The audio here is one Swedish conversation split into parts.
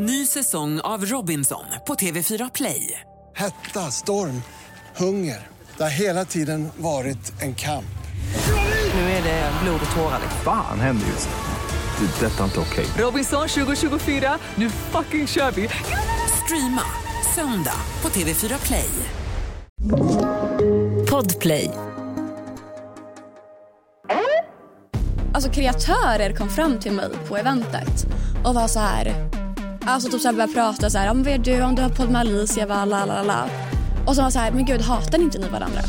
Ny säsong av Robinson på TV4 Play. Hetta, storm, hunger. Det har hela tiden varit en kamp. Nu är det blod och tårar. Fan händer just nu. Det. är Detta är inte okej. Robinson 2024, nu fucking kör vi! Streama söndag på TV4 Play. Podplay. Alltså kreatörer kom fram till mig på eventet och var så här. Alltså typ så här började prata så här. Om vad gör du? Om du har podd med Alicia? Va, la, la, la. Och så var så här. Men gud hatar inte ni varandra?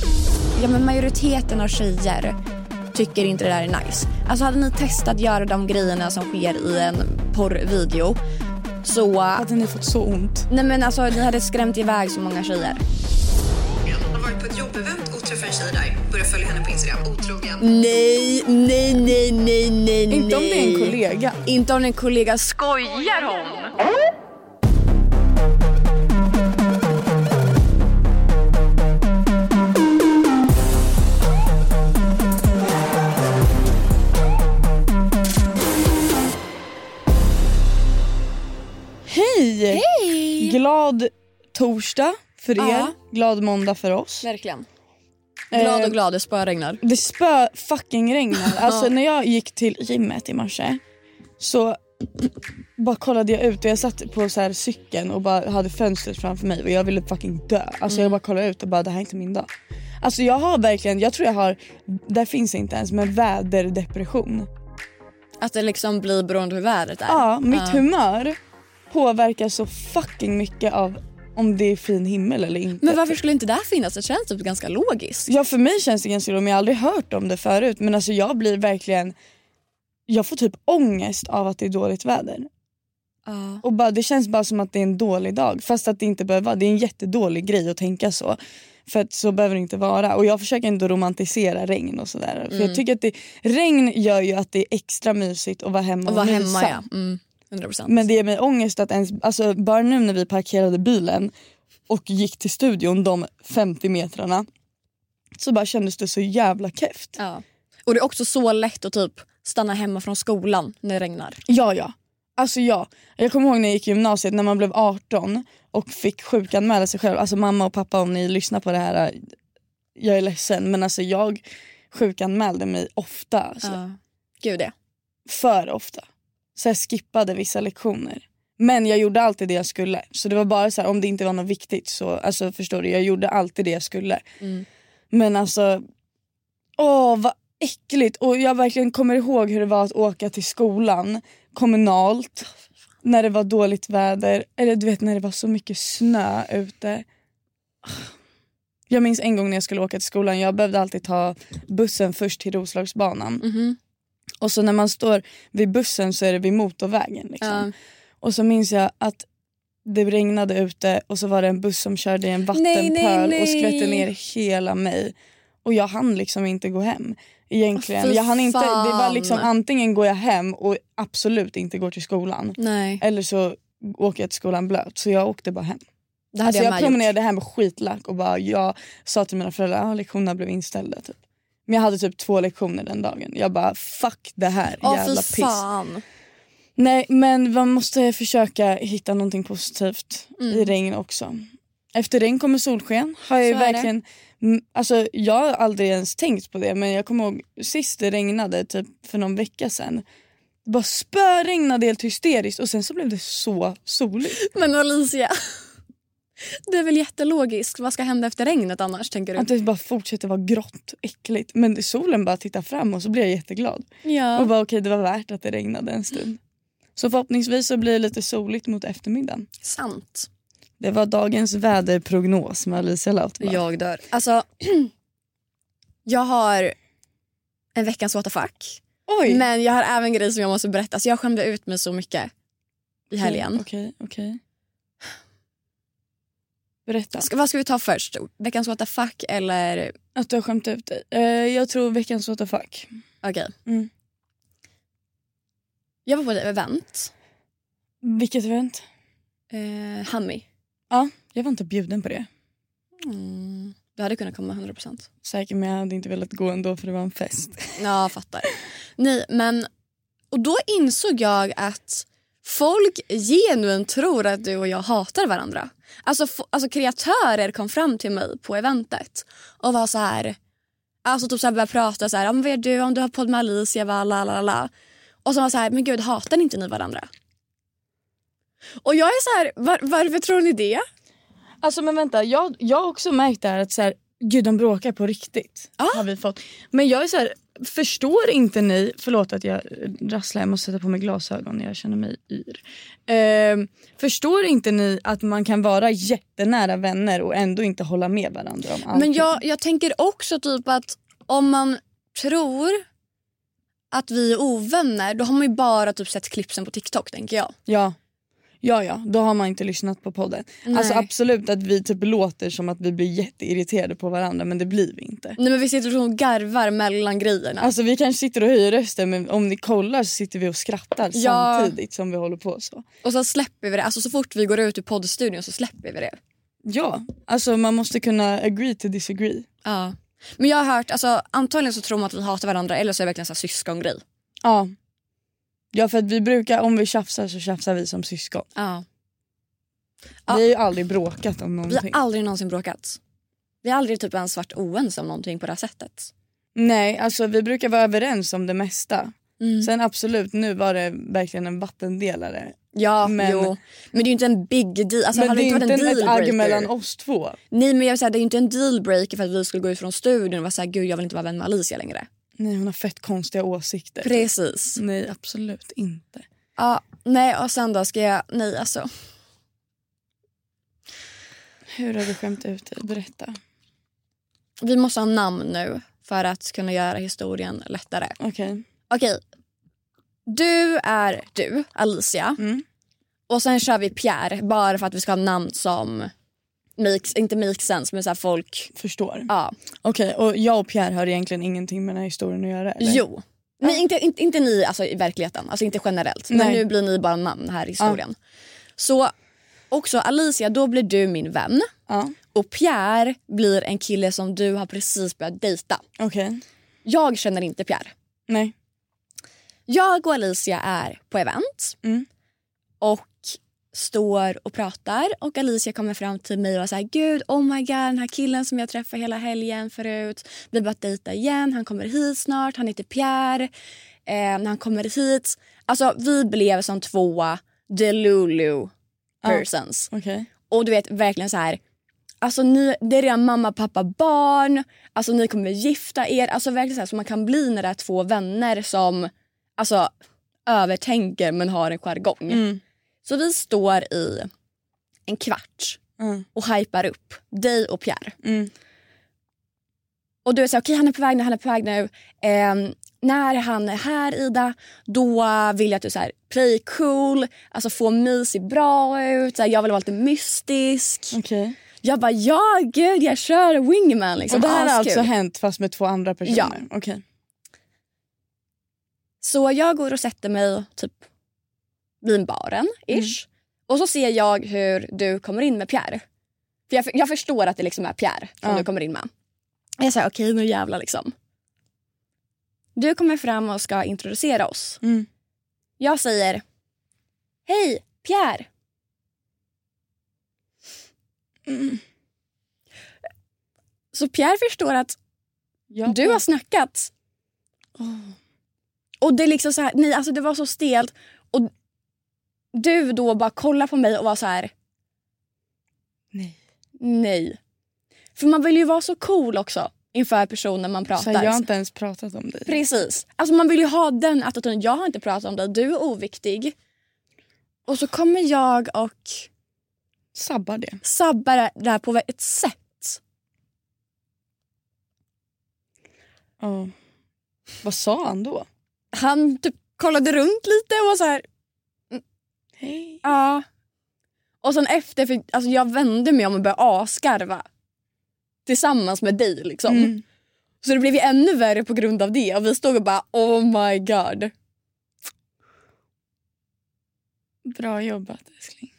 Ja men majoriteten av tjejer tycker inte det där är nice. Alltså hade ni testat göra de grejerna som sker i en porrvideo så... Hade ni fått så ont? Nej men alltså ni hade skrämt iväg så många tjejer. har varit på ett jobbevent och träffat en tjej där. Började följa henne på Instagram. Otrogen. Nej, nej, nej, nej, nej, Inte om det är en kollega. Inte om det är en kollega. Skojar hon? Hej! Hej! Glad torsdag för er, Ja. glad måndag för oss. Verkligen. Glad och glad, det spöregnar. Det spö fucking regnar. Alltså när jag gick till gymmet i morse så bara kollade jag ut och jag satt på så här cykeln och bara hade fönstret framför mig och jag ville fucking dö. Alltså jag bara kollade ut och bara det här är inte min dag. Alltså jag har verkligen, jag tror jag har, där finns inte ens men väderdepression. Att det liksom blir beroende hur vädret är. Ja, mitt humör påverkas så fucking mycket av om det är fin himmel eller inte. Men varför skulle inte det finnas? Det känns typ ganska logiskt. Ja för mig känns det ganska roligt men jag har aldrig hört om det förut men alltså jag blir verkligen jag får typ ångest av att det är dåligt väder. Ja. Och bara, det känns bara som att det är en dålig dag fast att det inte behöver vara. Det är en jättedålig grej att tänka så. För att så behöver det inte vara. Och jag försöker inte romantisera regn och sådär. För jag tycker att det, regn gör ju att det är extra mysigt att vara hemma Och vara mysa. hemma ja. Mm. 100%. Men det ger mig ångest att ens, alltså bara nu när vi parkerade bilen och gick till studion de 50 metrarna så bara kändes det så jävla keft. ja. Och det är också så lätt att typ stanna hemma från skolan när det regnar. Ja ja. Alltså ja. Jag kommer ihåg när jag gick i gymnasiet när man blev 18 och fick sjukanmäla sig själv. Alltså mamma och pappa om ni lyssnar på det här. Jag är ledsen men alltså jag sjukanmälde mig ofta. Alltså. Ja. Gud det. För ofta. Så jag skippade vissa lektioner. Men jag gjorde alltid det jag skulle. Så det var bara så här, om det inte var något viktigt så alltså förstår du, jag gjorde alltid det jag skulle. Mm. Men alltså, åh vad äckligt. Och jag verkligen kommer ihåg hur det var att åka till skolan kommunalt när det var dåligt väder. Eller du vet när det var så mycket snö ute. Jag minns en gång när jag skulle åka till skolan, jag behövde alltid ta bussen först till Roslagsbanan. Mhm. Och så när man står vid bussen så är det vid motorvägen. Liksom. Ja. Och så minns jag att det regnade ute och så var det en buss som körde i en vattenpöl nej, nej. och skvätte ner hela mig. Och jag hann liksom inte gå hem. Egentligen. Jag hann inte, det var liksom antingen går jag hem och absolut inte går till skolan. Nej, Eller så åker jag till skolan blöt. Så jag åkte bara hem. det hade Alltså jag, jag med gjort. promenerade hem skitlack och bara jag sa till mina föräldrar att lektionerna blev inställda. Typ. Men jag hade typ två lektioner den dagen. Jag bara fuck det här Åh jävla piss. fan. Nej men man måste försöka hitta någonting positivt i regn också. Efter regn kommer solsken. Har jag Mm. Det. verkligen, mm, alltså, jag har aldrig ens tänkt på det men jag kommer ihåg sist det regnade typ för någon vecka sedan. Det bara spöregnade helt hysteriskt och sen så blev det så soligt. Men Alicia, det är väl jättelogiskt. Vad ska hända efter regnet annars tänker du? Att det bara fortsätter vara grått och äckligt. Men solen bara tittar fram och så blir jag jätteglad. Ja. Och bara okej det var värt att det regnade en stund. Så förhoppningsvis så blir det lite soligt mot eftermiddagen. Sant. Det var dagens väderprognos med Alicia Lauterbach. Jag dör. Alltså, jag har en veckans what the fuck. Oj! Men jag har även grejer som jag måste berätta. Alltså, jag skämde ut mig så mycket i helgen. Okej, okej. Berätta. Ska, vad ska vi ta först? Veckans what the fuck eller... Att du har skämt ut dig. Eh, jag tror veckans what the fuck. Okej. Mm. Jag var på ett event. Vilket event? Eh, Hammy. Ja, jag var inte bjuden på det. Mm. Du hade kunnat komma 100%. Säker men jag hade inte velat gå ändå för det var en fest. Ja, fattar. Nej, men... Och då insåg jag att folk genuint tror att du och jag hatar varandra. Alltså, alltså kreatörer kom fram till mig på eventet och var så här... Alltså typ så här började prata så här, om vad gör du om du har podd med Alicia, va, la, la, la. Och så var så här, men gud hatar inte ni varandra? Och jag är så här, var, varför tror ni det? Alltså men vänta, jag, jag har också märkt det här att så här, gud de bråkar på riktigt. Ja. Har vi fått. Men jag är så här, förstår inte ni, förlåt att jag rasslar, jag måste sätta på mig glasögon när jag känner mig yr. Ehm, förstår inte ni att man kan vara jättenära vänner och ändå inte hålla med varandra om allting? Men jag, jag tänker också typ att om man tror att vi är ovänner då har man ju bara typ sett klippsen på TikTok tänker jag. Ja. Ja, ja, då har man inte lyssnat på podden. Nej. Alltså absolut att vi typ låter som att vi blir jätteirriterade på varandra men det blir vi inte. Nej men vi sitter och garvar mellan grejerna. Alltså vi kanske sitter och höjer rösten men om ni kollar så sitter vi och skrattar Ja. samtidigt som vi håller på så. Och så släpper vi det. Alltså så fort vi går ut ur poddstudion så släpper vi det. Ja, alltså man måste kunna agree to disagree. Ja. Men jag har hört, alltså antagligen så tror man att vi hatar varandra eller så är det verkligen en syskongrej. Ja. Ja för att vi brukar, om vi tjafsar så tjafsar vi som syskon. Ja. Ja. Vi har ju aldrig bråkat om Vi någonting. har aldrig någonsin bråkat. Vi har aldrig typ ens varit oense om någonting på det här sättet. Nej, alltså vi brukar vara överens om det mesta. Mm. Sen absolut, nu var det verkligen en vattendelare. Ja, Men- jo. Men det är ju inte en big deal. Alltså, men hade det är inte varit en ett agg dealbreaker. mellan oss två. Nej men jag vill säga, det är ju inte en dealbreaker för att vi skulle gå ut från studion och vara såhär, gud jag vill inte vara vän med Alicia längre. Nej hon har fett konstiga åsikter. Precis. Nej absolut inte. Ja, nej och sen då ska jag, nej alltså. Hur har du skämt ut dig? Berätta. Vi måste ha namn nu för att kunna göra historien lättare. Okej. Okej. Du är du, Alicia. Mm. Och sen kör vi Pierre bara för att vi ska ha namn som makes, inte makes sense men så folk, Förstår. ja. Okej, och jag och Pierre har egentligen ingenting med den här historien att göra? Eller? Jo. Nej, inte, inte, inte ni alltså, i verkligheten, alltså inte generellt. Men Nej. nu blir ni bara namn här i historien. Så också Alicia, då blir du min vän. Ja. Och Pierre blir en kille som du har precis börjat dejta. Okej. Jag känner inte Pierre. Nej. Jag och Alicia är på event Mm. och står och pratar och Alicia kommer fram till mig och säger gud oh my god den här killen som jag träffade hela helgen förut vi börjat dejta igen han kommer hit snart han heter Pierre eh, när han kommer hit alltså vi blev som två delulu persons Okej. och du vet verkligen så här Alltså ni, det är redan mamma, pappa, barn. Alltså ni kommer gifta er. Alltså verkligen så här som man kan bli när det är två vänner som alltså övertänker men har en jargong. Mm. Så vi står i en kvart Mm. och hypar upp dig och Pierre. Mm. Och du är såhär, okej han är på väg nu, han är på väg nu. Ehm, när han är här Ida, då vill jag att du så här, play cool, alltså få mig se bra ut. Så här, jag vill vara lite mystisk. Okej. Jag bara, ja gud jag kör wingman liksom. Och det här har alltså hänt fast med två andra personer? Ja. Okej. Så jag går och sätter mig typ vid baren, ish. Och så ser jag hur du kommer in med Pierre. För jag, jag förstår att det liksom är Pierre som Ja. du kommer in med. Jag säger okej nu jävlar liksom. Du kommer fram och ska introducera oss. Mm. Jag säger Hej Pierre. Mm. Så Pierre förstår att Ja. du har snackat. Och det är liksom så här, nej alltså det var så stelt. Du då bara kollar på mig och var så här, Nej. nej. För man vill ju vara så cool också inför personen man Så pratar. jag har inte ens pratat om dig? Precis. Alltså man vill ju ha den attityden. Jag har inte pratat om dig, du är oviktig. Och så kommer jag och Sabbar det? sabbar det här på ett sätt. Ja. Vad sa han då? Han typ kollade runt lite och var så här, Hej. ja. Och sen efter, för, alltså jag vände mig om och började asgarva. Tillsammans med dig liksom. Mm. Så det blev ju ännu värre på grund av det. Och vi stod och bara oh my god. Bra jobbat älskling.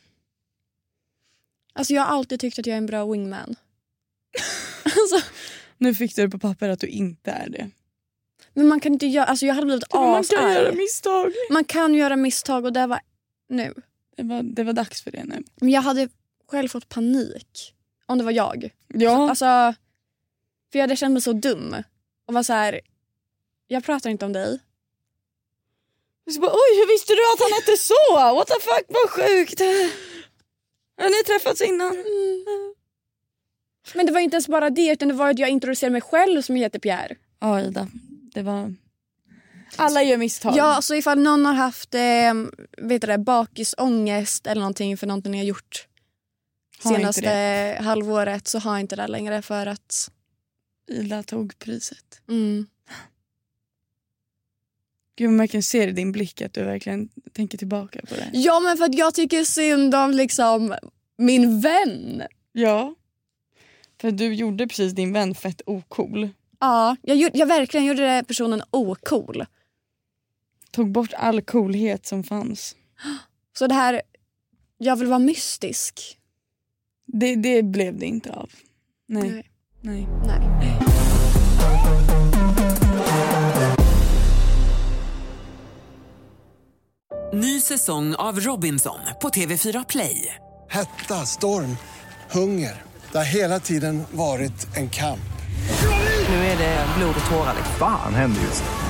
Alltså jag har alltid tyckt att jag är en bra wingman. alltså, Nu fick du det på papper att du inte är det. men man kan inte göra, alltså jag hade blivit Man kan göra asarg. misstag. Man kan göra misstag och det var nu. Det var, det var dags för det nu. Men jag hade själv fått panik om det var jag. Ja, Alltså, för jag hade känt mig så dum. Och var så här, jag pratar inte om dig. så bara, oj hur visste du att han hette så? What the fuck vad sjukt. Har ni träffats innan? Men det var inte ens bara det utan det var att jag introducerade mig själv som heter Pierre. Ja Ida, det var... Alla gör misstag. Ja, alltså ifall någon har haft eh, vet du det, bakisångest eller någonting för någonting jag gjort Har senaste halvåret så har inte det längre för att... Ida tog priset. Mm. Gud man kan se det i din blick att du verkligen tänker tillbaka på det. Ja men för att jag tycker synd om liksom min vän. Ja. För du gjorde precis din vän fett ocool. Ja, jag, jag verkligen gjorde personen ocool. Tog bort all coolhet som fanns. Så det här, jag vill vara mystisk. Det, det blev det inte av. Nej. Nej. Nej. Nej. Ny säsong av Robinson på TV4 Play. Hetta, storm, hunger. Det har hela tiden varit en kamp. Nu är det blod och tårar. liksom. Fan händer just nu.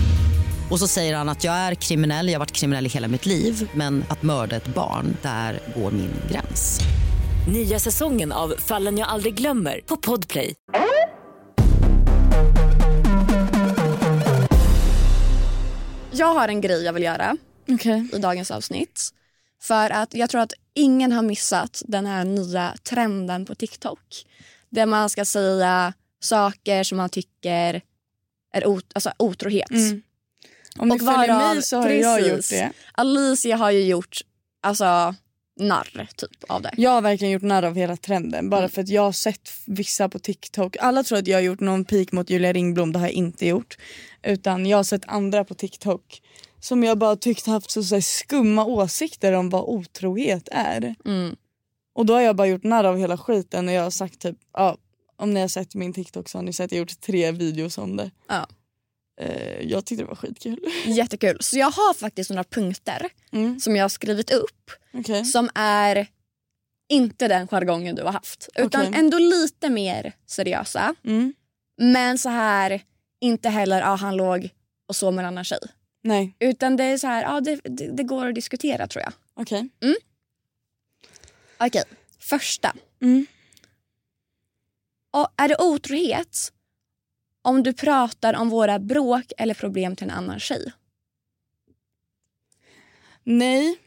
Och så säger han att jag är kriminell, jag har varit kriminell i hela mitt liv men att mörda ett barn, där går min gräns. Nya säsongen av Fallen jag aldrig glömmer på Podplay. Jag har en grej jag vill göra Okej. i dagens avsnitt. För att jag tror att ingen har missat den här nya trenden på TikTok. Där man ska säga saker som man tycker är ot- alltså, otrohet. Mm. Om ni Och följer varav- mig så har jag precis. gjort det. Alicia har ju gjort alltså, narr typ av det. Jag har verkligen gjort narr av hela trenden bara för att jag har sett vissa på TikTok. Alla tror att jag har gjort någon pik mot Julia Ringblom, det har jag inte gjort. Utan jag har sett andra på TikTok som jag bara tyckt haft så, så skumma åsikter om vad otrohet är. Mm. Och då har jag bara gjort narr av hela skiten och jag har sagt typ, ja, om ni har sett min TikTok så har ni sett jag gjort tre videos om det. Ja. Eh, jag tyckte det var skitkul. Jättekul. Så jag har faktiskt några punkter Mm. som jag har skrivit upp Okej. som är inte den jargongen du har haft. Utan Okej. ändå lite mer seriösa. Mm. Men så här, inte heller ah, han låg och sov med en annan tjej. Nej, Utan det är så här, ah, det, det, det går att diskutera tror jag. okej. Okej, första. Mm. Och är det otrohet om du pratar om våra bråk eller problem till en annan tjej? Nej.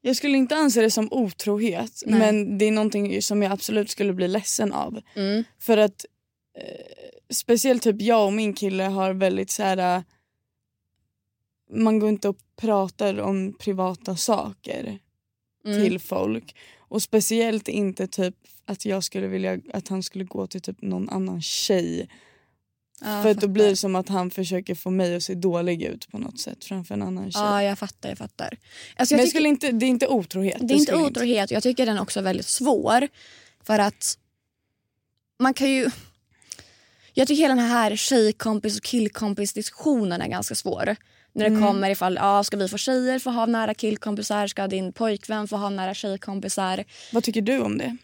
Jag skulle inte anse det som otrohet Nej. men det är någonting som jag absolut skulle bli ledsen av. Mm. För att eh, speciellt typ jag och min kille har väldigt så här. eh, man går inte och pratar om privata saker Mm. till folk. Och speciellt inte typ att jag skulle vilja att han skulle gå till typ någon annan tjej. Ja, för att då blir det som att han försöker få mig att se dålig ut på något sätt framför en annan tjej. Ja, jag fattar. Jag fattar. Alltså, Men jag jag skulle inte, det är inte otrohet. Det är inte otrohet. Jag tycker den också är väldigt svår. För att man kan ju... Jag tycker hela den här tjejkompis och killkompis diskussionen är ganska svår. När det kommer ifall, ja, ska vi få tjejer få ha nära killkompisar? Ska din pojkvän få ha nära tjejkompisar? Vad tycker du om det?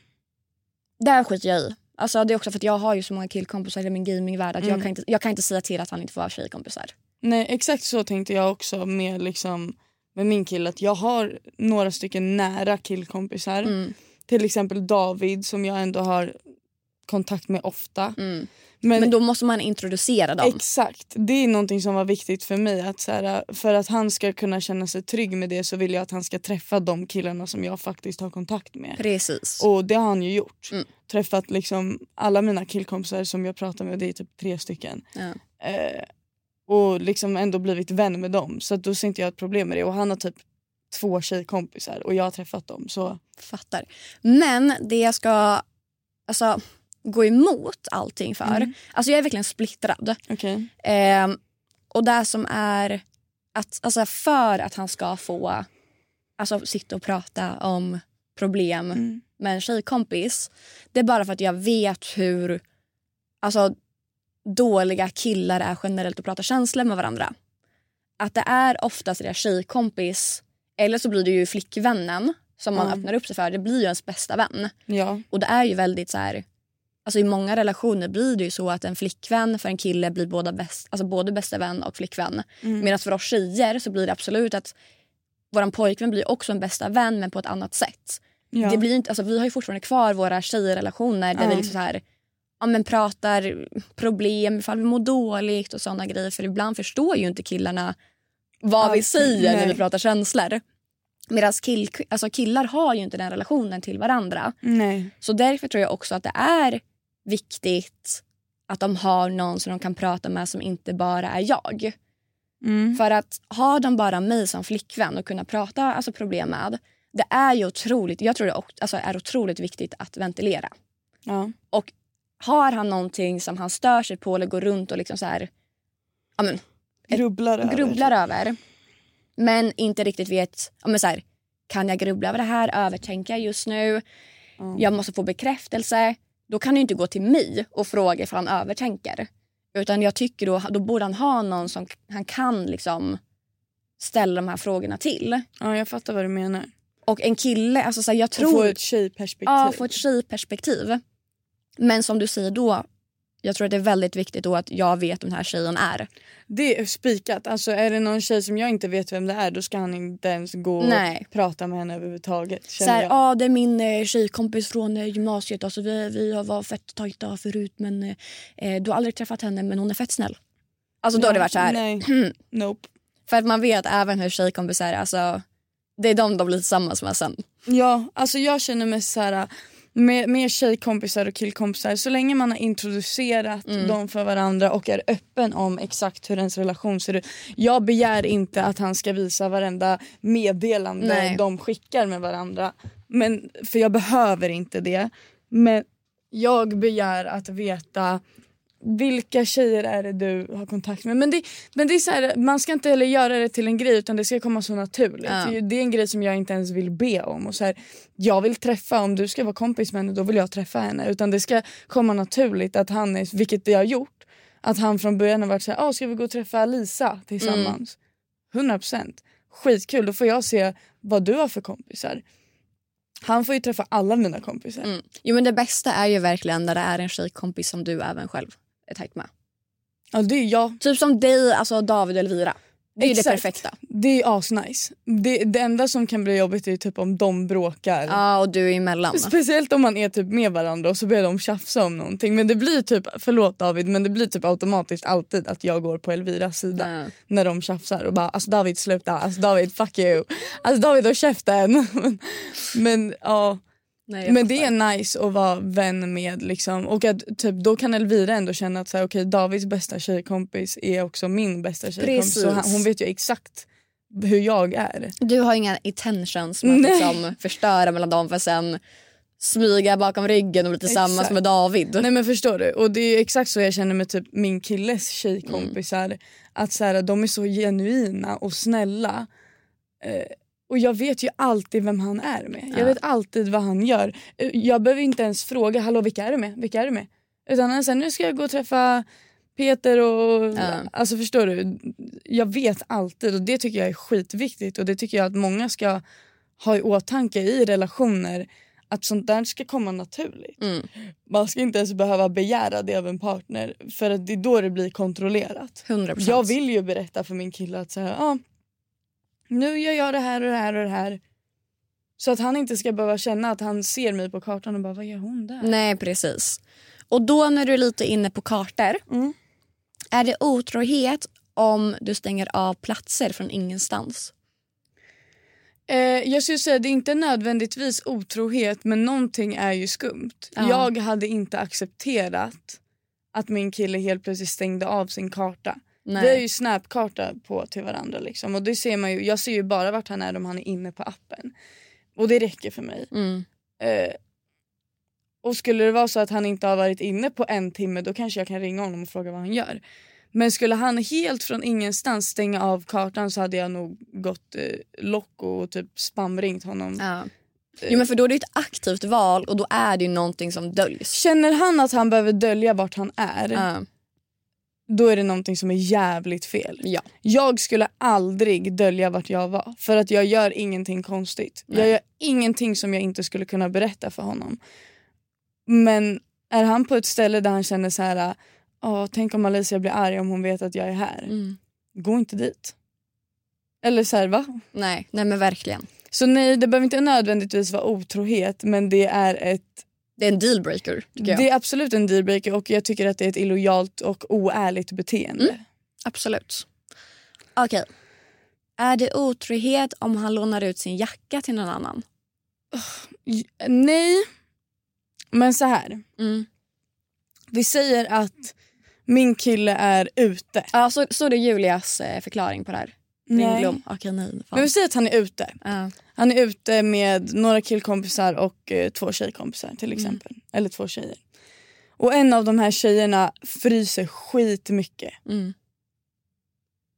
Där skiter jag i. Alltså, det är också för att jag har ju så många killkompisar i min gamingvärld att jag, Mm. kan inte, jag kan inte säga till att han inte får ha tjejkompisar. Nej exakt så tänkte jag också med, liksom, med min kille. Att jag har några stycken nära killkompisar. Mm. Till exempel David som jag ändå har kontakt med ofta. Mm. Men, Men då måste man introducera dem. Exakt, det är någonting som var viktigt för mig. Att så här, för att han ska kunna känna sig trygg med det så vill jag att han ska träffa de killarna som jag faktiskt har kontakt med. Precis. Och det har han ju gjort. Mm. Träffat liksom alla mina killkompisar som jag pratar med, det är typ tre stycken. Ja. Eh, och liksom ändå blivit vän med dem. Så då ser inte jag ett problem med det. Och han har typ två tjejkompisar och jag har träffat dem. Så Fattar. Men det jag ska alltså, gå emot allting för. Mm. Alltså jag är verkligen splittrad. okej. Ehm, och det som är att alltså för att han ska få alltså, sitta och prata om problem Mm. med en tjejkompis. Det är bara för att jag vet hur alltså, dåliga killar är generellt att prata känslor med varandra. Att det är oftast deras tjejkompis eller så blir det ju flickvännen som man Ja. öppnar upp sig för. Det blir ju ens bästa vän. Ja. Och det är ju väldigt så här... Alltså I många relationer blir det ju så att en flickvän för en kille blir båda bäst, alltså både bästa vän och flickvän. Mm. Medan för oss tjejer så blir det absolut att vår pojkvän blir också en bästa vän men på ett annat sätt. Ja. Det blir inte, alltså, vi har ju fortfarande kvar våra tjejrelationer där Ja. vi liksom så här, ja, men pratar problem, ifall vi mår dåligt och såna grejer. För ibland förstår ju inte killarna vad vi Allt. säger när Nej. vi pratar känslor. Medan kill, alltså killar har ju inte den relationen till varandra. Nej. Så därför tror jag också att det är viktigt att de har någon som de kan prata med som inte bara är jag. Mm. För att har de bara mig som flickvän och kunna prata alltså problem med, det är ju otroligt, jag tror det alltså är otroligt viktigt att ventilera. Ja. Och har han någonting som han stör sig på eller går runt och liksom så här, ja men, Grubblar över. grubblar över men inte riktigt vet, ja men så här, kan jag grubbla över det här, övertänka just nu, Ja. jag måste få bekräftelse. Då kan ju inte gå till mig och fråga ifall han övertänker. Utan jag tycker då, då borde han ha någon som han kan liksom ställa de här frågorna till. Ja, jag fattar vad du menar. Och en kille, alltså så här, jag Och tror... få ett tjejperspektiv. Ja, få ett tjejperspektiv. Men som du säger då, jag tror att det är väldigt viktigt då att jag vet vem den här tjejen är. Det är spikat. Alltså är det någon tjej som jag inte vet vem det är då ska han inte ens gå och Nej. prata med henne överhuvudtaget. Så här, ja, det är min eh, tjejkompis från eh, gymnasiet. Alltså, vi, vi har varit fett tajta förut men eh, du har aldrig träffat henne men hon är fett snäll. Alltså då har det varit så här. Nej. Nope. För att man vet även hur tjejkompisar alltså det är de de blir tillsammans med sen. Ja, alltså jag känner mig så här med, med tjejkompisar och killkompisar så länge man har introducerat Mm. dem för varandra och är öppen om exakt hur ens relation ser ut. Jag begär inte att han ska visa varenda meddelande Nej. de skickar med varandra. Men, för jag behöver inte det. Men jag begär att veta vilka tjejer är det du har kontakt med? Men det, men det är så här, man ska inte heller göra det till en grej utan det ska komma så naturligt. Ja. Det är en grej som jag inte ens vill be om. Och så här, jag vill träffa, om du ska vara kompis med henne då vill jag träffa henne. Utan det ska komma naturligt att han är, vilket det har gjort, att han från början har varit så här, ah, ska vi gå och träffa Lisa tillsammans? 100%. Skitkul, då får jag se vad du har för kompisar. Han får ju träffa alla mina kompisar. Mm. Jo men det bästa är ju verkligen när det är en tjejkompis som du även själv är tajt med. Ja, det är jag. Typ som dig, alltså David och Elvira. Det är ju det Exakt. perfekta. Det är asnice. Det, det enda som kan bli jobbigt är typ om de bråkar. Ja och du är emellan. Speciellt om man är typ med varandra och så börjar de tjafsa om någonting. Men det blir typ, förlåt David, men det blir typ automatiskt alltid att jag går på Elviras sida. Ja. När de tjafsar och bara alltså David sluta, alltså David fuck you. Alltså David och käften. men ja. Nej, Men det är nice att vara vän med liksom. Och att typ, då kan Elvira ändå känna att så här, okay, Davids bästa tjejkompis är också min bästa tjejkompis. Så Precis. han, hon vet ju exakt hur jag är. Du har inga intentions med att liksom förstöra mellan dem för sen smyga bakom ryggen och bli tillsammans Exakt. med David. Nej men förstår du? Och det är exakt så jag känner med typ min killes tjejkompisar. Att så här, de är så genuina och snälla. Eh, och jag vet ju alltid vem han är med. Ja. Jag vet alltid vad han gör. Eh, Jag behöver inte ens fråga, hallå vilka är du med? Vilka är du med? Utan han så här, nu ska jag gå och träffa Peter och... Alltså förstår du? Jag vet alltid och det tycker jag är skitviktigt och det tycker jag att många ska ha i åtanke i relationer. Att sånt där ska komma naturligt. Mm. Man ska inte ens behöva begära det av en partner för att det är då det blir kontrollerat. 100%. Jag vill ju berätta för min kille att säga, ah, nu gör jag det här och det här och det här. Så att han inte ska behöva känna att han ser mig på kartan och bara vad gör hon där? Nej precis. Och då när du är lite inne på kartor. Mm. Är det otrohet om du stänger av platser från ingenstans? Eh, jag skulle säga det är inte nödvändigtvis otrohet men någonting är ju skumt. Ja. Jag hade inte accepterat att min kille helt plötsligt stängde av sin karta. Vi har ju snapkarta på till varandra liksom. Och det ser man ju, jag ser ju bara vart han är om han är inne på appen. Och det räcker för mig. Mm. Eh, och skulle det vara så att han inte har varit inne på en timme då kanske jag kan ringa honom och fråga vad han gör. Men skulle han helt från ingenstans stänga av kartan så hade jag nog gått eh, lock och typ spamringt honom. Ja. Jo, men för då är det ett aktivt val och då är det ju någonting som döljs. Känner han att han behöver dölja vart han är Ja. Då är det någonting som är jävligt fel. Ja. Jag skulle aldrig dölja vart jag var för att jag gör ingenting konstigt. Jag Nej. gör ingenting som jag inte skulle kunna berätta för honom. Men är han på ett ställe där han känner så här, "Åh, tänk om Alicia blir arg om hon vet att jag är här. Mm. Gå inte dit. Eller så här, va? Nej, nej men verkligen. Så nej, det behöver inte nödvändigtvis vara otrohet men det är ett Det är en dealbreaker det är absolut en dealbreaker och jag tycker att det är ett illojalt och oärligt beteende. Mm. Absolut. Okej. Är det otrohet om han lånar ut sin jacka till någon annan? Nej, men så här. Mm. Vi säger att min kille är ute. Ja, så, så är det Julias eh, förklaring på det här. Nej. Okej, nej. Fan. Men vi säger att han är ute. Ja. Han är ute med några killkompisar och eh, två tjejkompisar till exempel. Eller två tjejer. Och en av de här tjejerna fryser skitmycket. Mm.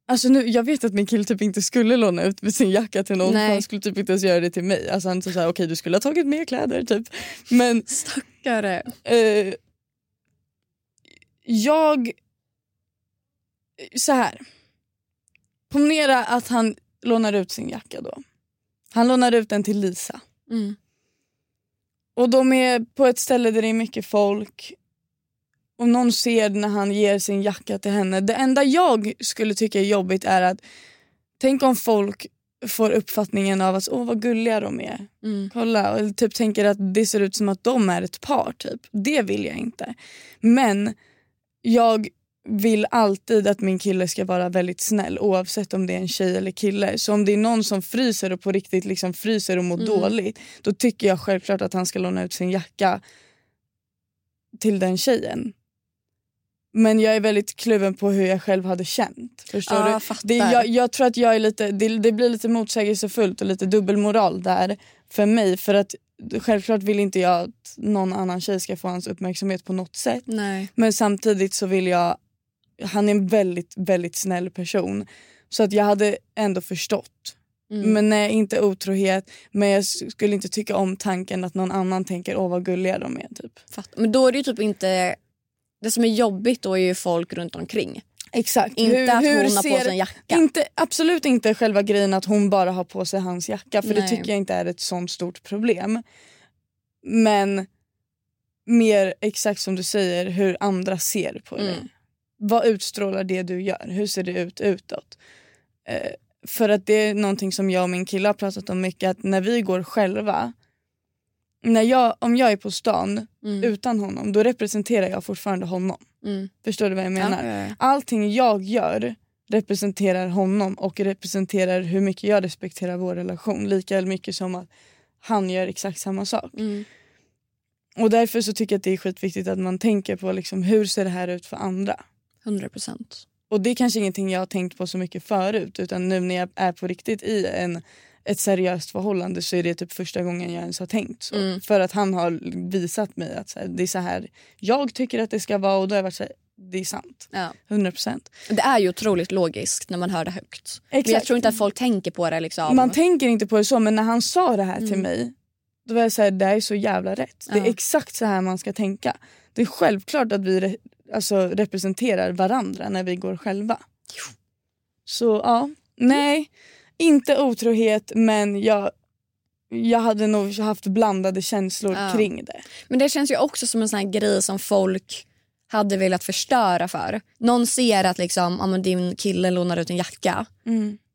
Alltså nu, jag vet att min kille typ inte skulle låna ut sin jacka till någon. Han skulle typ inte ens göra det till mig. Alltså han sa okej du skulle ha tagit med kläder typ. Men Stackare. eh, jag... Så här. Ponera att han lånar ut sin jacka då. Han lånar ut den till Lisa. Mm. Och de är på ett ställe där det är mycket folk. Och någon ser när han ger sin jacka till henne. Det enda jag skulle tycka är jobbigt är att tänk om folk får uppfattningen av att åh vad gulliga de är. Mm. Kolla, eller typ tänker att det ser ut som att de är ett par. typ. Det vill jag inte. Men jag vill alltid att min kille ska vara väldigt snäll oavsett om det är en tjej eller kille. Så om det är någon som fryser och på riktigt liksom fryser och mår Mm. dåligt då tycker jag självklart att han ska låna ut sin jacka till den tjejen. Men jag är väldigt kluven på hur jag själv hade känt. Förstår Ja, du? Det, jag, jag tror att jag är lite, det, det blir lite motsägelsefullt och lite dubbelmoral där för mig. För att självklart vill inte jag att någon annan tjej ska få hans uppmärksamhet på något sätt. Nej. Men samtidigt så vill jag, han är en väldigt väldigt snäll person. Så att jag hade ändå förstått. Mm. Men nej, inte otrohet. Men jag skulle inte tycka om tanken att någon annan tänker åh vad gulliga de är. Typ. Fatt. Men då är det ju typ inte... Det som är jobbigt då är ju folk runt omkring. Exakt. Inte att hon har på sig en jacka. Inte, absolut inte själva grejen att hon bara har på sig hans jacka. För det Nej. tycker jag inte är ett sånt stort problem. Men mer exakt som du säger hur andra ser på Mm. dig. Vad utstrålar det du gör? Hur ser det ut utåt? Eh, för att det är någonting som jag och min kille har pratat om mycket. Att när vi går själva. När jag, om jag är på stan Mm. utan honom då representerar jag fortfarande honom. Mm. Förstår du vad jag menar? Ja, ja, ja. Allting jag gör representerar honom och representerar hur mycket jag respekterar vår relation. Lika mycket som att han gör exakt samma sak. Mm. Och därför så tycker jag att det är skitviktigt att man tänker på liksom, hur ser det här ut för andra. 100 procent. Och det är kanske ingenting jag har tänkt på så mycket förut utan nu när jag är på riktigt i en, ett seriöst förhållande så är det typ första gången jag ens har tänkt så. Mm. För att han har visat mig att så här, det är så här jag tycker att det ska vara och då har jag varit så här, det är sant. Ja. 100%. Det är ju otroligt logiskt när man hör det högt. Men jag Exakt. tror inte att folk tänker på det. Liksom. Man tänker inte på det så men när han sa det här till Mm. mig då var jag såhär, det här är så jävla rätt. Det är Ja. exakt så här man ska tänka. Det är självklart att vi alltså, representerar varandra när vi går själva. Så ja, nej. Inte otrohet men jag, jag hade nog haft blandade känslor Ja. kring det. Men det känns ju också som en sån grej som folk hade velat förstöra för. Någon ser att liksom, ja, din kille lånar ut en jacka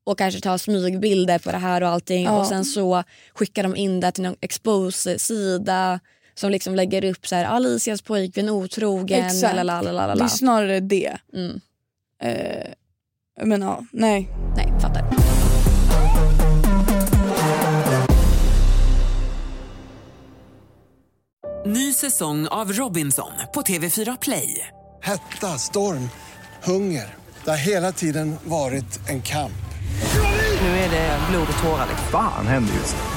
och kanske tar smygbilder på det här och allting Ja. och sen så skickar de in det till någon expose-sida som liksom lägger upp så här Alicias pojkvän otrogen. Exakt. lalalala. Det är snarare det. Mm. Eh, men ja, nej. Nej, fattar. Ny säsong av Robinson på TV4 Play. Hetta, storm, hunger. Det har hela tiden varit en kamp. Nu är det blod och tårar. liksom. Fan händer just nu.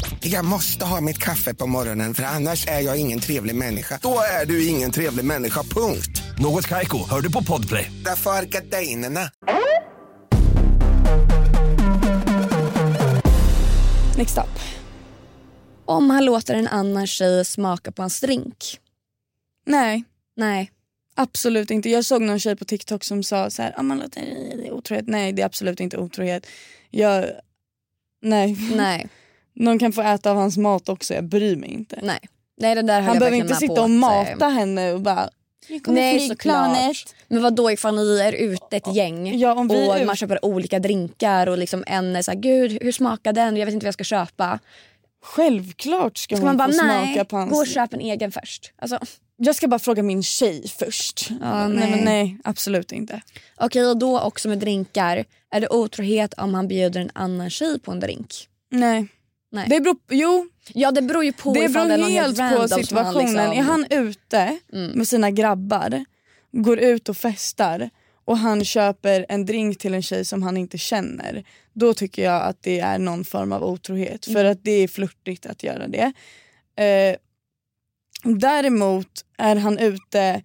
Jag måste ha mitt kaffe på morgonen för annars är jag ingen trevlig människa. Då är du ingen trevlig människa, punkt. Något Kaiko, hör du på Podplay. Därför är gardinerna. Next up. Om han låter en annan tjej smaka på hans drink. Nej, Nej. absolut inte. Jag såg någon tjej på TikTok som sa så här, ah, man låter det är otrohet. Nej, det är absolut inte otrohet. Jag, nej. Nej. Någon kan få äta av hans mat också, jag bryr mig inte. Nej. Nej det där höll Han jag behöver verkligen inte med sitta på och att, eh, mata henne och bara "Nu kommer Nej flygplanet." såklart. Men vad då ifall ni är ute ett gäng Ja, om vi och är ut- man köper olika drinkar och liksom en är såhär gud hur smakar den? Jag vet inte vad jag ska köpa. Självklart ska, Ska hon man bara få nej, smaka på hans... gå och köp en egen först. Alltså, Jag ska bara fråga min tjej först. Ja, nej. nej. men nej, absolut inte. Okej och då också med drinkar. Är det otrohet om han bjuder en annan tjej på en drink? Nej. Nej. Det beror, jo, Ja det beror ju på det beror det helt på som han situationen. liksom- Är han ute Mm. med sina grabbar, går ut och festar och han köper en drink till en tjej som han inte känner. Då tycker jag att det är någon form av otrohet. För Mm. att det är flörtigt att göra det. Eh, däremot är han ute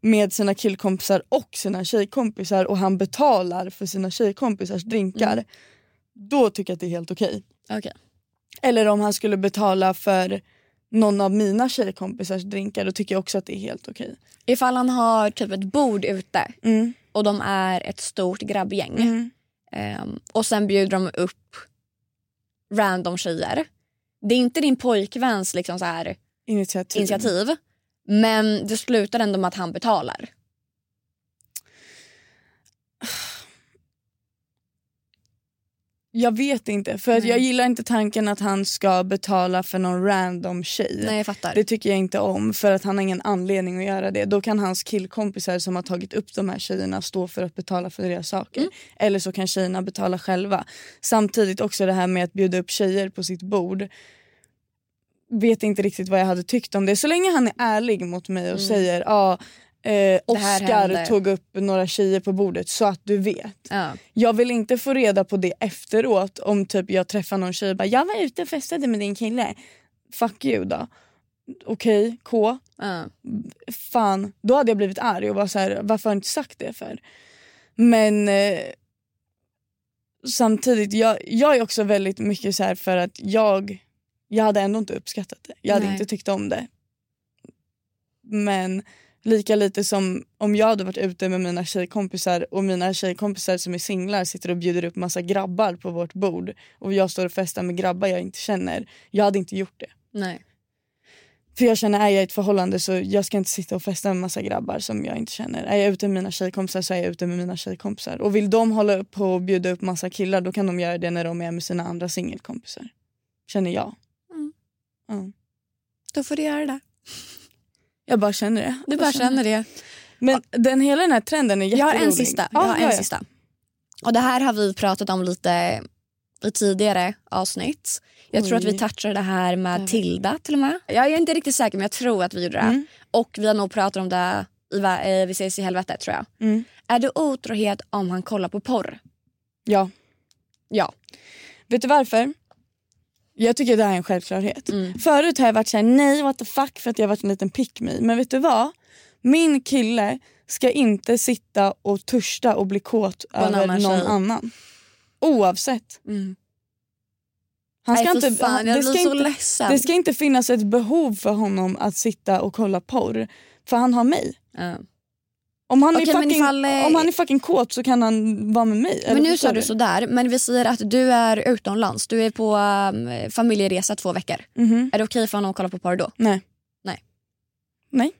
med sina killkompisar och sina tjejkompisar och han betalar för sina tjejkompisars drinkar. Mm. Då tycker jag att det är helt okej. Okej. Eller om han skulle betala för någon av mina tjejkompisars drinkar då tycker jag också att det är helt okej. Ifall han har typ ett bord ute Mm. och de är ett stort grabbgäng Mm. ehm, och sen bjuder de upp random tjejer. Det är inte din pojkväns liksom så här Initiativ. initiativ men det slutar ändå med att han betalar. Jag vet inte för att Nej. jag gillar inte tanken att han ska betala för någon random tjej. Nej jag fattar. Det tycker jag inte om för att han har ingen anledning att göra det. Då kan hans killkompisar som har tagit upp de här tjejerna stå för att betala för deras saker. Mm. Eller så kan tjejerna betala själva. Samtidigt också det här med att bjuda upp tjejer på sitt bord. Vet inte riktigt vad jag hade tyckt om det. Så länge han är ärlig mot mig och Mm. säger ja eh, Oscar hände." tog upp några tjejer på bordet så att du vet. Ja. Jag vill inte få reda på det efteråt om typ jag träffar någon tjej och bara jag var ute och festade med din kille. Fuck you då. Okej, K. Ja. Fan, då hade jag blivit arg och var så här, varför har du inte sagt det för? Men eh, samtidigt, jag, jag är också väldigt mycket så här för att jag, jag hade ändå inte uppskattat det. Jag hade Nej. inte tyckt om det. Men lika lite som om jag hade varit ute med mina tjejkompisar och mina tjejkompisar som är singlar sitter och bjuder upp massa grabbar på vårt bord och jag står och festar med grabbar jag inte känner. Jag hade inte gjort det. Nej. För jag känner, är jag i ett förhållande så jag ska inte sitta och festa med massa grabbar som jag inte känner. Är jag ute med mina tjejkompisar så är jag ute med mina tjejkompisar. Och vill de hålla på och bjuda upp massa killar då kan de göra det när de är med sina andra singelkompisar. Känner jag. Mm. Ja. Då får du göra det. Jag bara känner det. Du bara känner det. Men den, hela den här trenden är Jag jätterolig. har en sista. Jag Ja, har en sista. Och det här har vi pratat om lite i tidigare avsnitt. Jag tror att vi Oj. touchade det här med. Tilda till och med. Jag är inte riktigt säker men jag tror att vi gjorde det. Mm. Och vi har nog pratat om det i eh, Vi ses i helvetet tror jag. Mm. Är det otrohet om han kollar på porr? Ja. Ja. Vet du varför? Jag tycker det här är en självklarhet. Mm. Förut har jag varit såhär, nej what the fuck för att jag har varit en liten pick me. Men vet du vad? Min kille ska inte sitta och törsta och bli kåt en över annan någon tjej. annan. Oavsett. Mm. Han ska Nej, för inte, fan, det, ska så inte, ledsen. det ska inte finnas ett behov för honom att sitta och kolla porr. För han har mig. Ja. Om han, Okej, är fucking, ifall, eh, om han är fucking kåt så kan han vara med mig. Men nu sa du sådär, men vi säger att du är utomlands. Du är på um, familjeresa två veckor. Mhm. Är det okej för honom att kolla på porr då? Nej. Nej. Nej.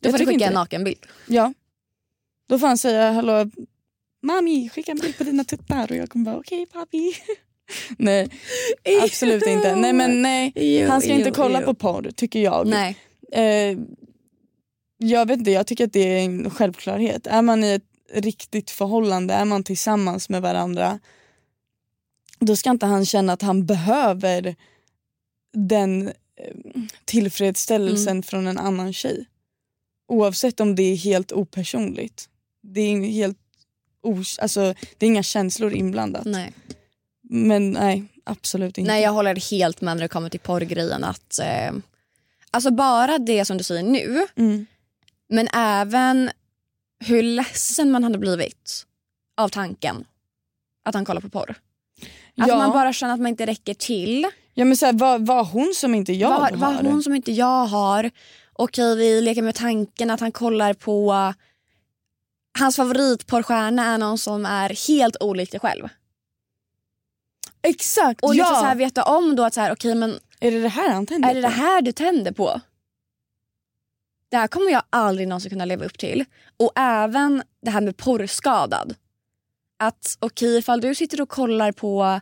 Då Jag får du skicka en nakenbild. Ja. Då får han säga hallå Mami skicka en bild på dina tuttar och jag kommer bara okej okay, papi. nej absolut inte. Nej men nej han ska inte kolla på porr tycker jag. Nej. Eh, jag vet inte, jag tycker att det är en självklarhet. Är man i ett riktigt förhållande, är man tillsammans med varandra då ska inte han känna att han behöver den eh, tillfredsställelsen Mm. från en annan tjej. Oavsett om det är helt opersonligt. Det är helt os- alltså, det är inga känslor inblandat. Nej. Men nej, absolut inte. Nej jag håller helt med när det kommer till porrgrejen att eh, Alltså bara det som du säger nu Mm. Men även hur ledsen man hade blivit av tanken att han kollar på porr. Att Ja. man bara känner att man inte räcker till. Ja men så här, vad, vad hon som inte jag vad, har? vad hon som inte jag har? Okej vi leker med tanken att han kollar på Hans favoritporrstjärna är någon som är helt olik dig själv. Exakt, Och liksom ja! så här veta om då att så här, okej men Är det det här han tänder är det det på? här du tänder på? Det här kommer jag aldrig någonsin kunna leva upp till. Och även det här med porrskadad. Att okej ifall du sitter och kollar på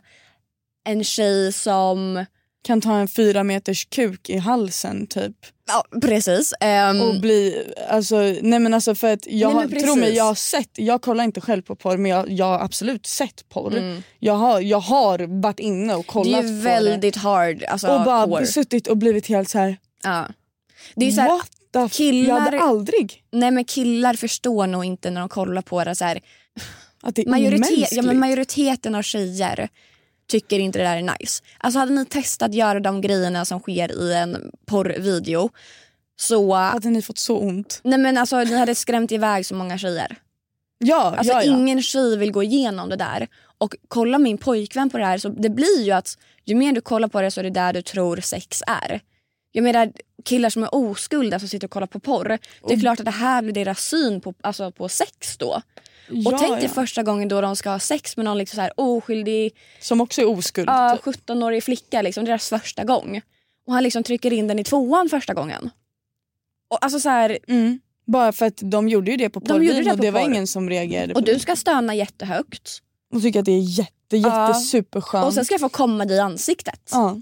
en tjej som... Kan ta en fyra meters kuk i halsen typ. Ja precis. ehm, Och bli, alltså, nej men alltså för att jag Nej, har, tro mig jag har sett, jag kollar inte själv på porr men jag, jag har absolut sett porr. Mm. Jag, har, jag har varit inne och det kollat är ju på väldigt hard. Alltså, det. Och bara porr. suttit och blivit helt så här. Ja. Det är så här, what the f- killar- Jag hade aldrig. Nej men killar förstår nog inte när de kollar på det. Så här, Att det är majoritet, ja, men majoriteten av tjejer tycker inte det där är nice. Alltså hade ni testat göra de grejerna som sker i en porrvideo så... Hade ni fått så ont? Nej men alltså ni hade skrämt iväg så många tjejer. Ja, Alltså ja, ja. ingen tjej vill gå igenom det där. Och kolla min pojkvän på det här så det blir ju att ju mer du kollar på det så är det där du tror sex är. Jag menar killar som är oskulda som sitter och kollar på porr. Det är klart att det här blir deras syn på, alltså, på sex då. Ja, och tänk dig ja. första gången då de ska ha sex med någon liksom så här oskyldig Som också är oskuld. ja, typ. 17-årig flicka, liksom, deras första gång. Och han liksom trycker in den i tvåan första gången. Och, alltså så här, Mm. Bara för att de gjorde ju det på De porrvideon det och på det var porr. ingen som reagerade och du det. ska stöna jättehögt. Och tycker att det är jätte, Ja. jätte superskönt. Och sen ska jag få komma dig i ansiktet. Ja.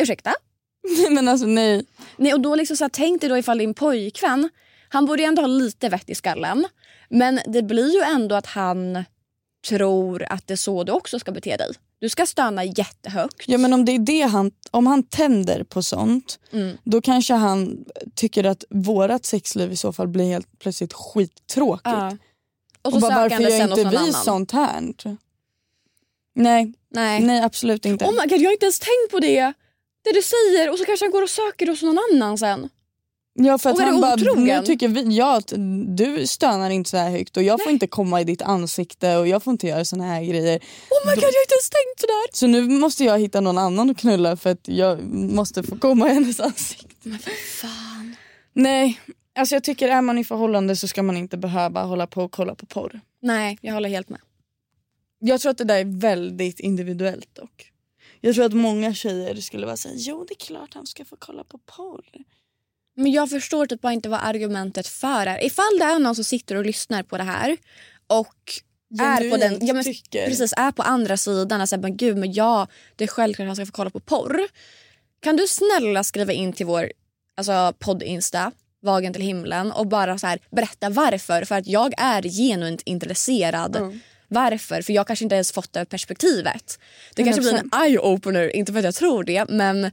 Ursäkta? men alltså nej. Nej, och då liksom så här, tänk dig då ifall din pojkvän, han borde ju ändå ha lite vett i skallen. Men det blir ju ändå att han tror att det är så du också ska bete dig. Du ska stöna jättehögt. Ja men om det är det han, om han tänder på sånt Mm. då kanske han tycker att vårat sexliv i så fall blir helt plötsligt skittråkigt. Ja. Och så bara, söker varför gör inte vi annan. sånt här? Nej, Nej. nej absolut inte. Oh my god, jag har inte ens tänkt på det. Det du säger och så kanske han går och söker hos någon annan sen. Ja för att Och han bara, nu tycker vi, ja, att du stönar inte så här högt och jag får inte komma i ditt ansikte och jag får inte göra såna här grejer. Oh my god, jag har inte ens tänkt sådär. Så nu måste jag hitta någon annan att knulla för att jag måste få komma i hennes ansikte. Men för fan. Nej, alltså jag tycker är man i förhållande så ska man inte behöva hålla på och kolla på porr. Nej, jag håller helt med. Jag tror att det där är väldigt individuellt dock. Jag tror att många tjejer skulle vara säga jo det är klart han ska få kolla på porr. Men jag förstår typ bara inte vad argumentet för är. Ifall det är någon som sitter och lyssnar på det här och är på den, ja, men, tycker. precis, är på andra sidan och säger men gud men ja det är självklart att han ska få kolla på porr. Kan du snälla skriva in till vår alltså, podd-insta Vagen till himlen och bara så här, berätta varför. För att jag är genuint intresserad. Varför? För jag kanske inte ens fått det perspektivet. Det kanske blir en eye-opener, inte för att jag tror det men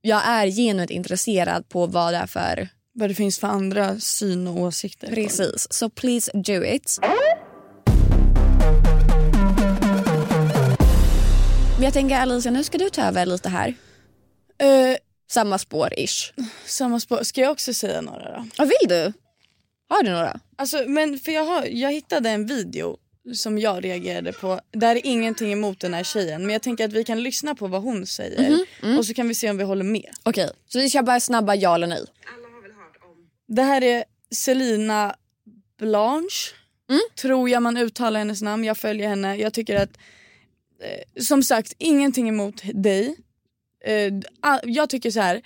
jag är genuint intresserad på vad det är för... Vad det finns för andra syn och åsikter. Precis. Så please do it. Men jag tänker Alicia, nu ska du ta över lite här. Eh, Samma spår-ish. samma spår. Ska jag också säga några då? Vad vill du? Har du några? Alltså, men för jag, har, jag hittade en video som jag reagerade på. Där är ingenting emot den här tjejen. Men jag tänker att vi kan lyssna på vad hon säger. Och så kan vi se om vi håller med. Okej, så vi kör bara snabba ja eller nej. Det här är Selina Blanche. Tror jag man uttalar hennes namn. Jag följer henne. Jag tycker att, eh, som sagt, ingenting emot dig. Eh, jag tycker så här.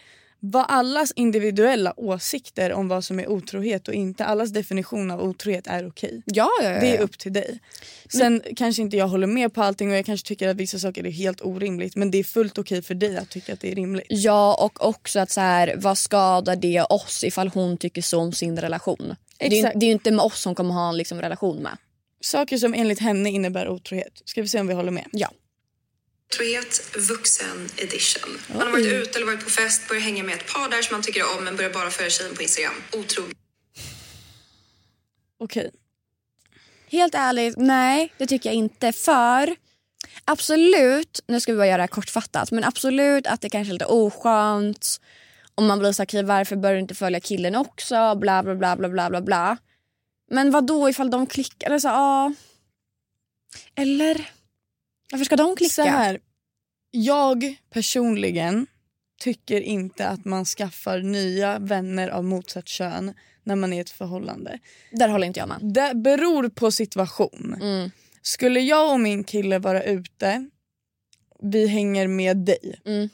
Vad allas individuella åsikter om vad som är otrohet och inte, allas definition av otrohet är okej. Ja, ja, ja, Det är upp till dig. Sen kanske inte jag håller med på allting och jag kanske tycker att vissa saker är helt orimligt men det är fullt okej för dig att tycka att det är rimligt. Ja och också att så här, vad skadar det oss ifall hon tycker så om sin relation? Det är, ju- Exakt. det är ju inte med oss hon kommer ha en liksom, relation med. Saker som enligt henne innebär otrohet. Ska vi se om vi håller med? Ja. Otrohet vuxen edition. Man har varit ute eller varit på fest, börjar hänga med ett par där som man tycker om men börjar bara följa tjejen på Instagram. Otrogen. Okej. Helt ärligt, nej det tycker jag inte. För absolut, nu ska vi bara göra det här kortfattat, men absolut att det kanske är lite oskönt. Om man blir så här, varför bör du inte följa killen också? Bla bla bla bla bla bla bla. Men vad då ifall de klickar? Eller så, ja. Eller? Varför ska de klicka? Så här, jag personligen tycker inte att man skaffar nya vänner av motsatt kön när man är i ett förhållande. Där håller inte jag med. Det beror på situation. Mm. Skulle jag och min kille vara ute, vi hänger med dig Mm.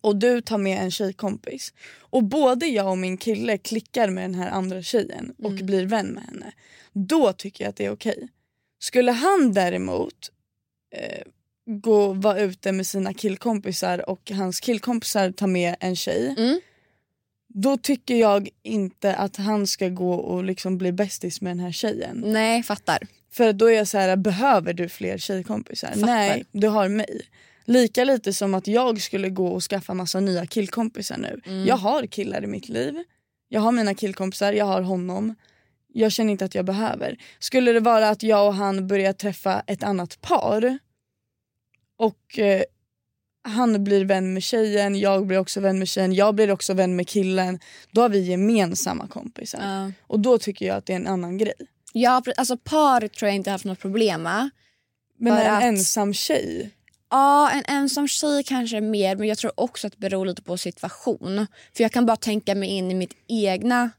och du tar med en tjejkompis och både jag och min kille klickar med den här andra tjejen och Mm. blir vän med henne. Då tycker jag att det är okej. Skulle han däremot eh, gå vara ute med sina killkompisar och hans killkompisar tar med en tjej Mm. då tycker jag inte att han ska gå och liksom bli bästis med den här tjejen. Nej, fattar. För då är jag så här, behöver du fler tjejkompisar? Fattar. Nej, du har mig. Lika lite som att jag skulle gå och skaffa massa nya killkompisar nu. Mm. Jag har killar i mitt liv. Jag har mina killkompisar, jag har honom. Jag känner inte att jag behöver. Skulle det vara att jag och han börjar träffa ett annat par och eh, han blir vän med tjejen, jag blir också vän med tjejen, jag blir också vän med killen. Då har vi gemensamma kompisar. Ja. Och då tycker jag att det är en annan grej. Ja, alltså par tror jag inte haft något problem med. Men en att- ensam tjej? Ja, en ensam tjej kanske är mer men jag tror också att det beror lite på situation. För jag kan bara tänka mig in i mitt egna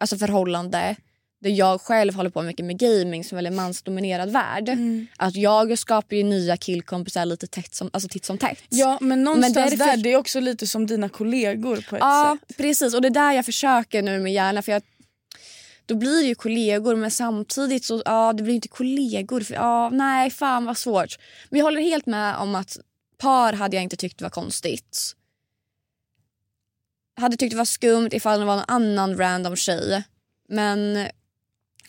alltså förhållande där jag själv håller på mycket med gaming som är en mansdominerad värld. Mm. Att jag skapar ju nya killkompisar lite tätt som, alltså titt som tätt. Ja men någonstans därför- där, det är också lite som dina kollegor på ett Ja, sätt. precis. Och det är där jag försöker nu med hjärnan. För jag, då blir det ju kollegor men samtidigt så ja, det blir inte kollegor. För, ja, nej, fan vad svårt. Men jag håller helt med om att par hade jag inte tyckt var konstigt. Hade tyckt det var skumt ifall det var en annan random tjej. Men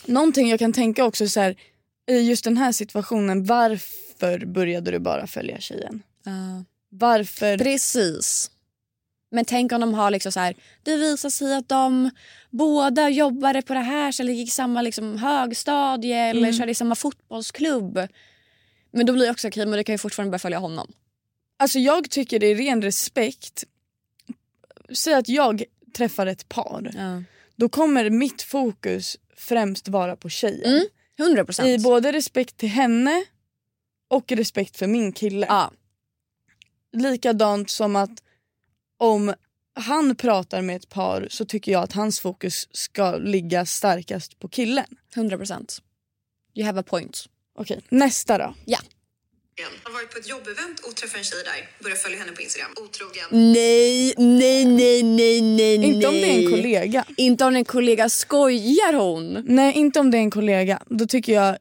Någonting jag kan tänka också så här, i just den här situationen, varför började du bara följa tjejen? uh, Varför? precis. Men tänk om de har liksom så här, det visar sig att de båda jobbade på det här eller gick i samma liksom högstadie eller Mm. körde i samma fotbollsklubb. Men då blir det också okej, men du kan ju fortfarande börja följa honom. Alltså jag tycker det är ren respekt. Säg att jag träffar ett par. Då kommer mitt fokus främst vara på tjejen. Mm, 100 procent. I både respekt till henne och respekt för min kille. Ja. Likadant som att om han pratar med ett par så tycker jag att hans fokus ska ligga starkast på killen. 100 procent. You have a point. Okej, nästa då. Ja. Har varit på ett jobbevent och träffat en tjej där. Börjar följa henne på Instagram. Otrogen. Nej, nej, nej, nej, nej, Inte om det är en kollega. Inte om det är en kollega. Skojar hon? Nej, inte om det är en kollega. Då tycker jag...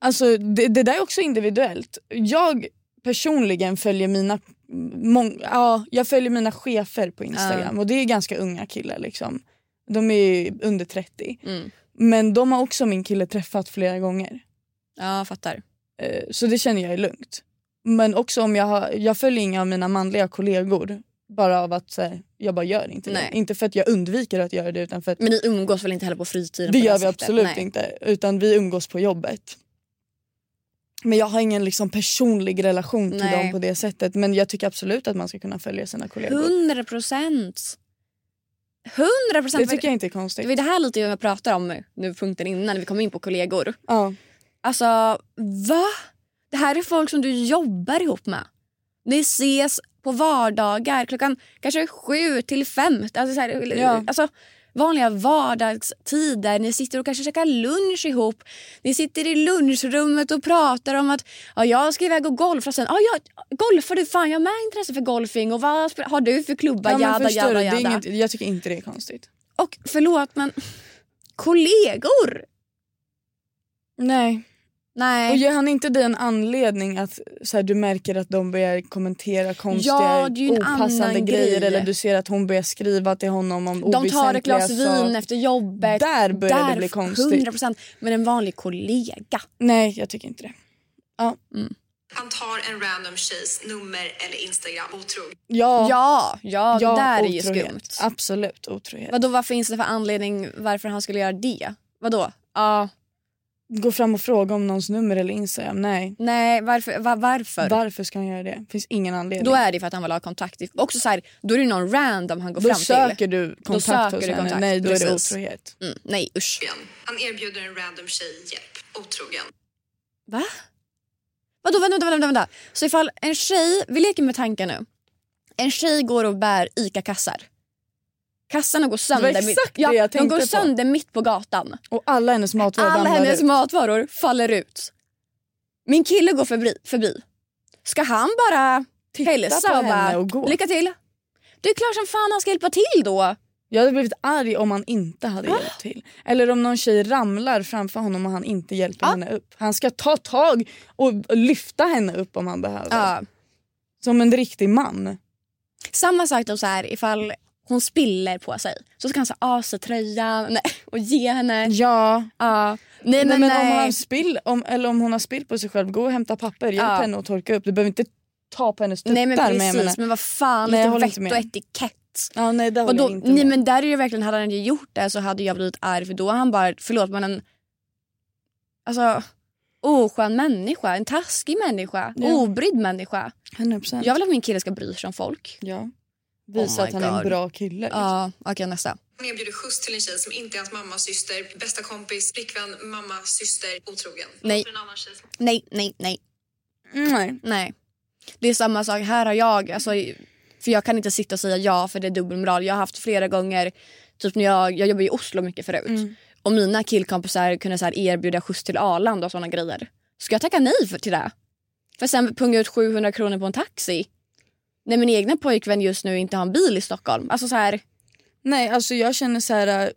Alltså det, det där är också individuellt. Jag personligen följer mina mång, ja, jag följer mina chefer på Instagram och det är ganska unga killar liksom. De är under 30. Mm. Men de har också min kille träffat flera gånger. Ja, fattar. Eh, Så det känner jag är lugnt. Men också om jag har, jag följer inga av mina manliga kollegor bara av att här, jag bara gör inte Nej. det. Inte för att jag undviker att göra det utan för att Men ni umgås väl inte heller på fritiden? det på gör vi sättet? absolut Nej. inte. Utan vi umgås på jobbet. Men jag har ingen liksom personlig relation till Nej. dem på det sättet. Men jag tycker absolut att man ska kunna följa sina kollegor. 100 procent. 100 procent. Det tycker jag inte är konstigt. Det var det här lite jag pratar om nu punkten innan när vi kom in på kollegor. Ja. Alltså, va? Det här är folk som du jobbar ihop med. Ni ses på vardagar klockan kanske sju till fem. Alltså, så här, Ja. alltså, vanliga vardagstider. Ni sitter och kanske käkar lunch ihop. Ni sitter i lunchrummet och pratar om att ja, jag ska iväg och golfa sen. Ja, jag, golfar du? Fan, jag har med intresse för golfing. Och vad har du för klubba? Ja, jada, jada, jada. inget, jag tycker inte det är konstigt. Och förlåt, men kollegor? Nej. Nej. Och ger han inte dig en anledning att så här, du märker att de börjar kommentera konstiga Ja, det opassande grejer grej. eller du ser att hon börjar skriva till honom om De tar ett glas vin efter jobbet. Där börjar det Där, bli konstigt. 100%. Men en vanlig kollega. Nej, jag tycker inte det. Ja. Han tar en random tjejs nummer eller Instagram. Otrogen. Ja, Ja, ja, ja det där är ju otrohet. skumt. Absolut otrohet. Vadå, vad finns det för anledning varför han skulle göra det? Vadå? Ja. Gå fram och fråga om någons nummer eller Instagram. Nej. Nej, varför? Va, varför? Varför ska han göra det? finns ingen anledning. Då är det för att han vill ha kontakt. Också så här, då är det någon random han går Då fram söker till. du Då kontakt söker hos du henne. kontakt. Nej, då är det Precis. otrohet. Mm, nej, usch. Han erbjuder en random tjej hjälp. Otrogen. Va? Vadå, vänta, vänta, vänta, vänta. Så ifall en tjej, vi leker med tanken nu. En tjej går och bär ICA-kassar. Kassarna går sönder, exakt mitt, det jag de går på. sönder mitt på gatan. Och alla hennes matvaror Alla hennes ut. matvaror faller ut. Min kille går förbi. förbi. Ska han bara Titta hälsa på och bara henne och gå. lycka till? Det är klart som fan han ska hjälpa till då. Jag hade blivit arg om han inte hade hjälpt till. Eller om någon tjej ramlar framför honom och han inte hjälper henne upp. Han ska ta tag och lyfta henne upp om han behöver. Ja. Som en riktig man. Samma sak då så här ifall hon spiller på sig så ska han säga av sig tröjan nej, och ge henne. Ja. Ja. Nej, Nej, men, men nej. om, han spill, om, eller om hon har spill på sig själv, gå och hämta papper. Hjälp Ja. henne att torka upp. Du behöver inte ta på hennes tuttar. nej men men precis, menar- men vad fan, Nej, lite vett och etikett. Ja, nej, det håller Vadå? jag inte Nej med. men där är det verkligen, hade han inte gjort det så hade jag blivit arg för då har han bara, förlåt men en alltså oskön människa, en taskig människa, Ja. obrydd människa. 100%. Jag vill att min kille ska bry sig om folk. Ja. Visa Oh att han är en God. bra kille. liksom. Ja, okej nästa. Han erbjuder skjuts till en tjej som inte är hans mammas syster, bästa kompis, flickvän, mamma, syster, otrogen. Nej. Nej, nej, nej. Nej. Nej. Det är samma sak. Här har jag, alltså, för jag kan inte sitta och säga ja för det är dubbelmoral. Jag har haft flera gånger, typ när jag, jag jobbar i Oslo mycket förut. Mm. Och mina killkompisar kunde så här erbjuda skjuts till Arlanda och sådana grejer. Ska jag tacka nej för, till det? För sen punga ut 700 kronor på en taxi. När min egna pojkvän just nu inte har en bil i Stockholm. Alltså så här, Nej, alltså jag känner så här. äh,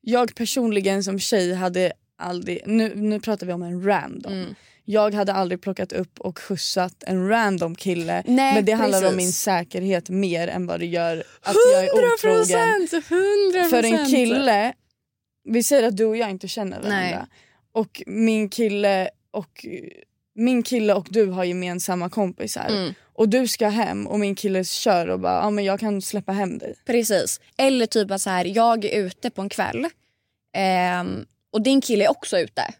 Jag personligen som tjej hade aldrig, nu, nu pratar vi om en random. Mm. Jag hade aldrig plockat upp och skjutsat en random kille. Nej, men det handlar om precis. min säkerhet mer än vad det gör att jag är otrogen. 100%! För en kille, vi säger att du och jag inte känner varandra. Nej. Och min kille och min kille och du har gemensamma kompisar. Mm. Och du ska hem och min kille kör och bara ja men jag kan släppa hem dig. Precis. Eller typ att så här, jag är ute på en kväll ehm, och din kille är också ute.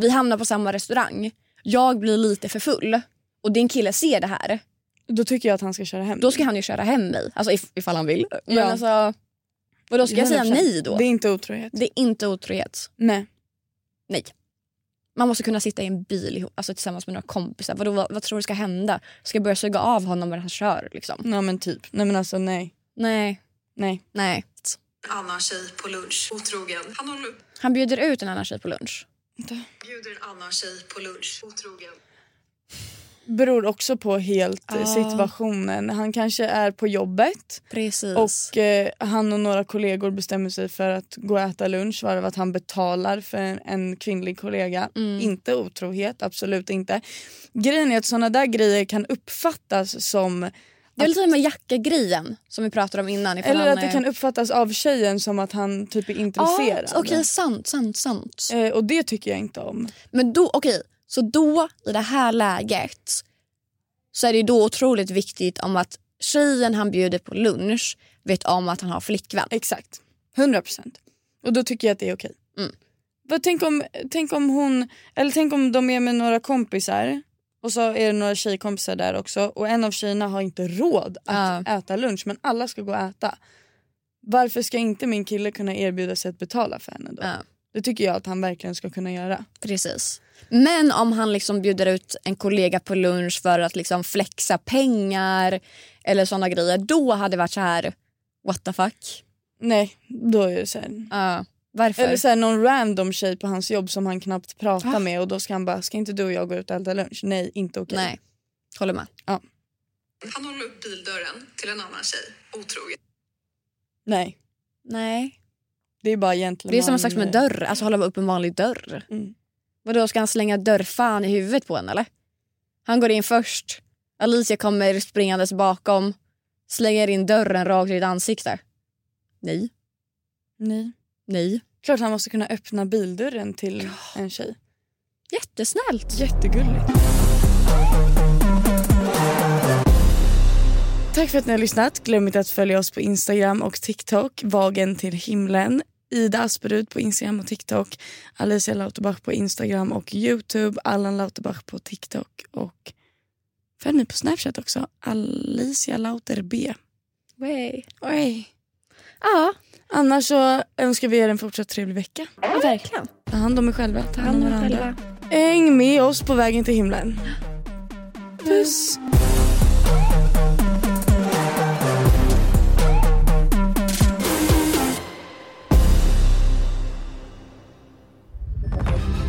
Vi hamnar på samma restaurang. Jag blir lite för full och din kille ser det här. Då tycker jag att han ska köra hem Då ska han ju köra hem mig. Alltså if, ifall han vill. Men Ja. alltså, vadå ska jag säga 100%. nej då? Det är inte otrohet. Det är inte otrohet. Nej. Nej. Man måste kunna sitta i en bil alltså tillsammans med några kompisar. Vadå, vad, vad tror du ska hända? Ska jag börja suga av honom när han kör? Liksom? Ja men typ. Nej men alltså nej. Nej. Nej. Nej. En annan tjej på lunch. Otrogen. Han håller. Han bjuder ut en annan tjej på lunch. Bjuder en annan tjej på lunch. Otrogen. Beror också på helt Ja. situationen. Han kanske är på jobbet Precis. och eh, han och några kollegor bestämmer sig för att gå och äta lunch varav att han betalar för en, en kvinnlig kollega. Mm. Inte otrohet, absolut inte. Grejen är att såna där grejer kan uppfattas som Det är lite med jacka-grejen som vi pratade om innan. Eller att det är- kan uppfattas av tjejen som att han typ är intresserad. Ja, okej, sant, sant, sant. Eh, och det tycker jag inte om. Men då, okej, så då i det här läget så är det då otroligt viktigt om att tjejen han bjuder på lunch vet om att han har flickvän. Exakt. 100 procent. Och då tycker jag att det är okej. Mm. Vad, tänk, om, tänk om hon, eller tänk om de är med några kompisar och så är det några tjejkompisar där också och en av tjejerna har inte råd att äta lunch men alla ska gå och äta. Varför ska inte min kille kunna erbjuda sig att betala för henne då? Det tycker jag att han verkligen ska kunna göra. Precis. Men om han liksom bjuder ut en kollega på lunch för att liksom flexa pengar eller såna grejer, då hade det varit så här what the fuck. Nej, då är det så här. Ja. Varför? Eller så här, någon random tjej på hans jobb som han knappt pratar med och då ska han bara, ska inte du och jag gå ut och äta lunch? Nej, inte okej. Nej, håller med. Ja. Han håller upp bildörren till en annan tjej, otrogen. Nej, Nej. det är bara egentligen Det är samma sak som en dörr, alltså hålla upp en vanlig dörr. Mm. Vadå, ska han slänga dörrfan i huvudet på en eller? Han går in först, Alicia kommer springandes bakom, slänger in dörren rakt i ditt ansikte. Nej, Nej. nej. Klart han måste kunna öppna bildörren till en tjej. Jättesnällt. Jättegulligt. Tack för att ni har lyssnat. Glöm inte att följa oss på Instagram och TikTok. Vagen till himlen. Ida Asperud på Instagram och TikTok. Alicia Lauterbach på Instagram och Youtube. Allan Lauterbach på TikTok. Och följ mig på Snapchat också. Alicia Lauter B. Way. Oj. Ja, Annars så önskar vi er en fortsatt trevlig vecka. ja, verkligen. Ta hand om er själva. Ta hand om varandra. Häng med oss på vägen till himlen. Puss.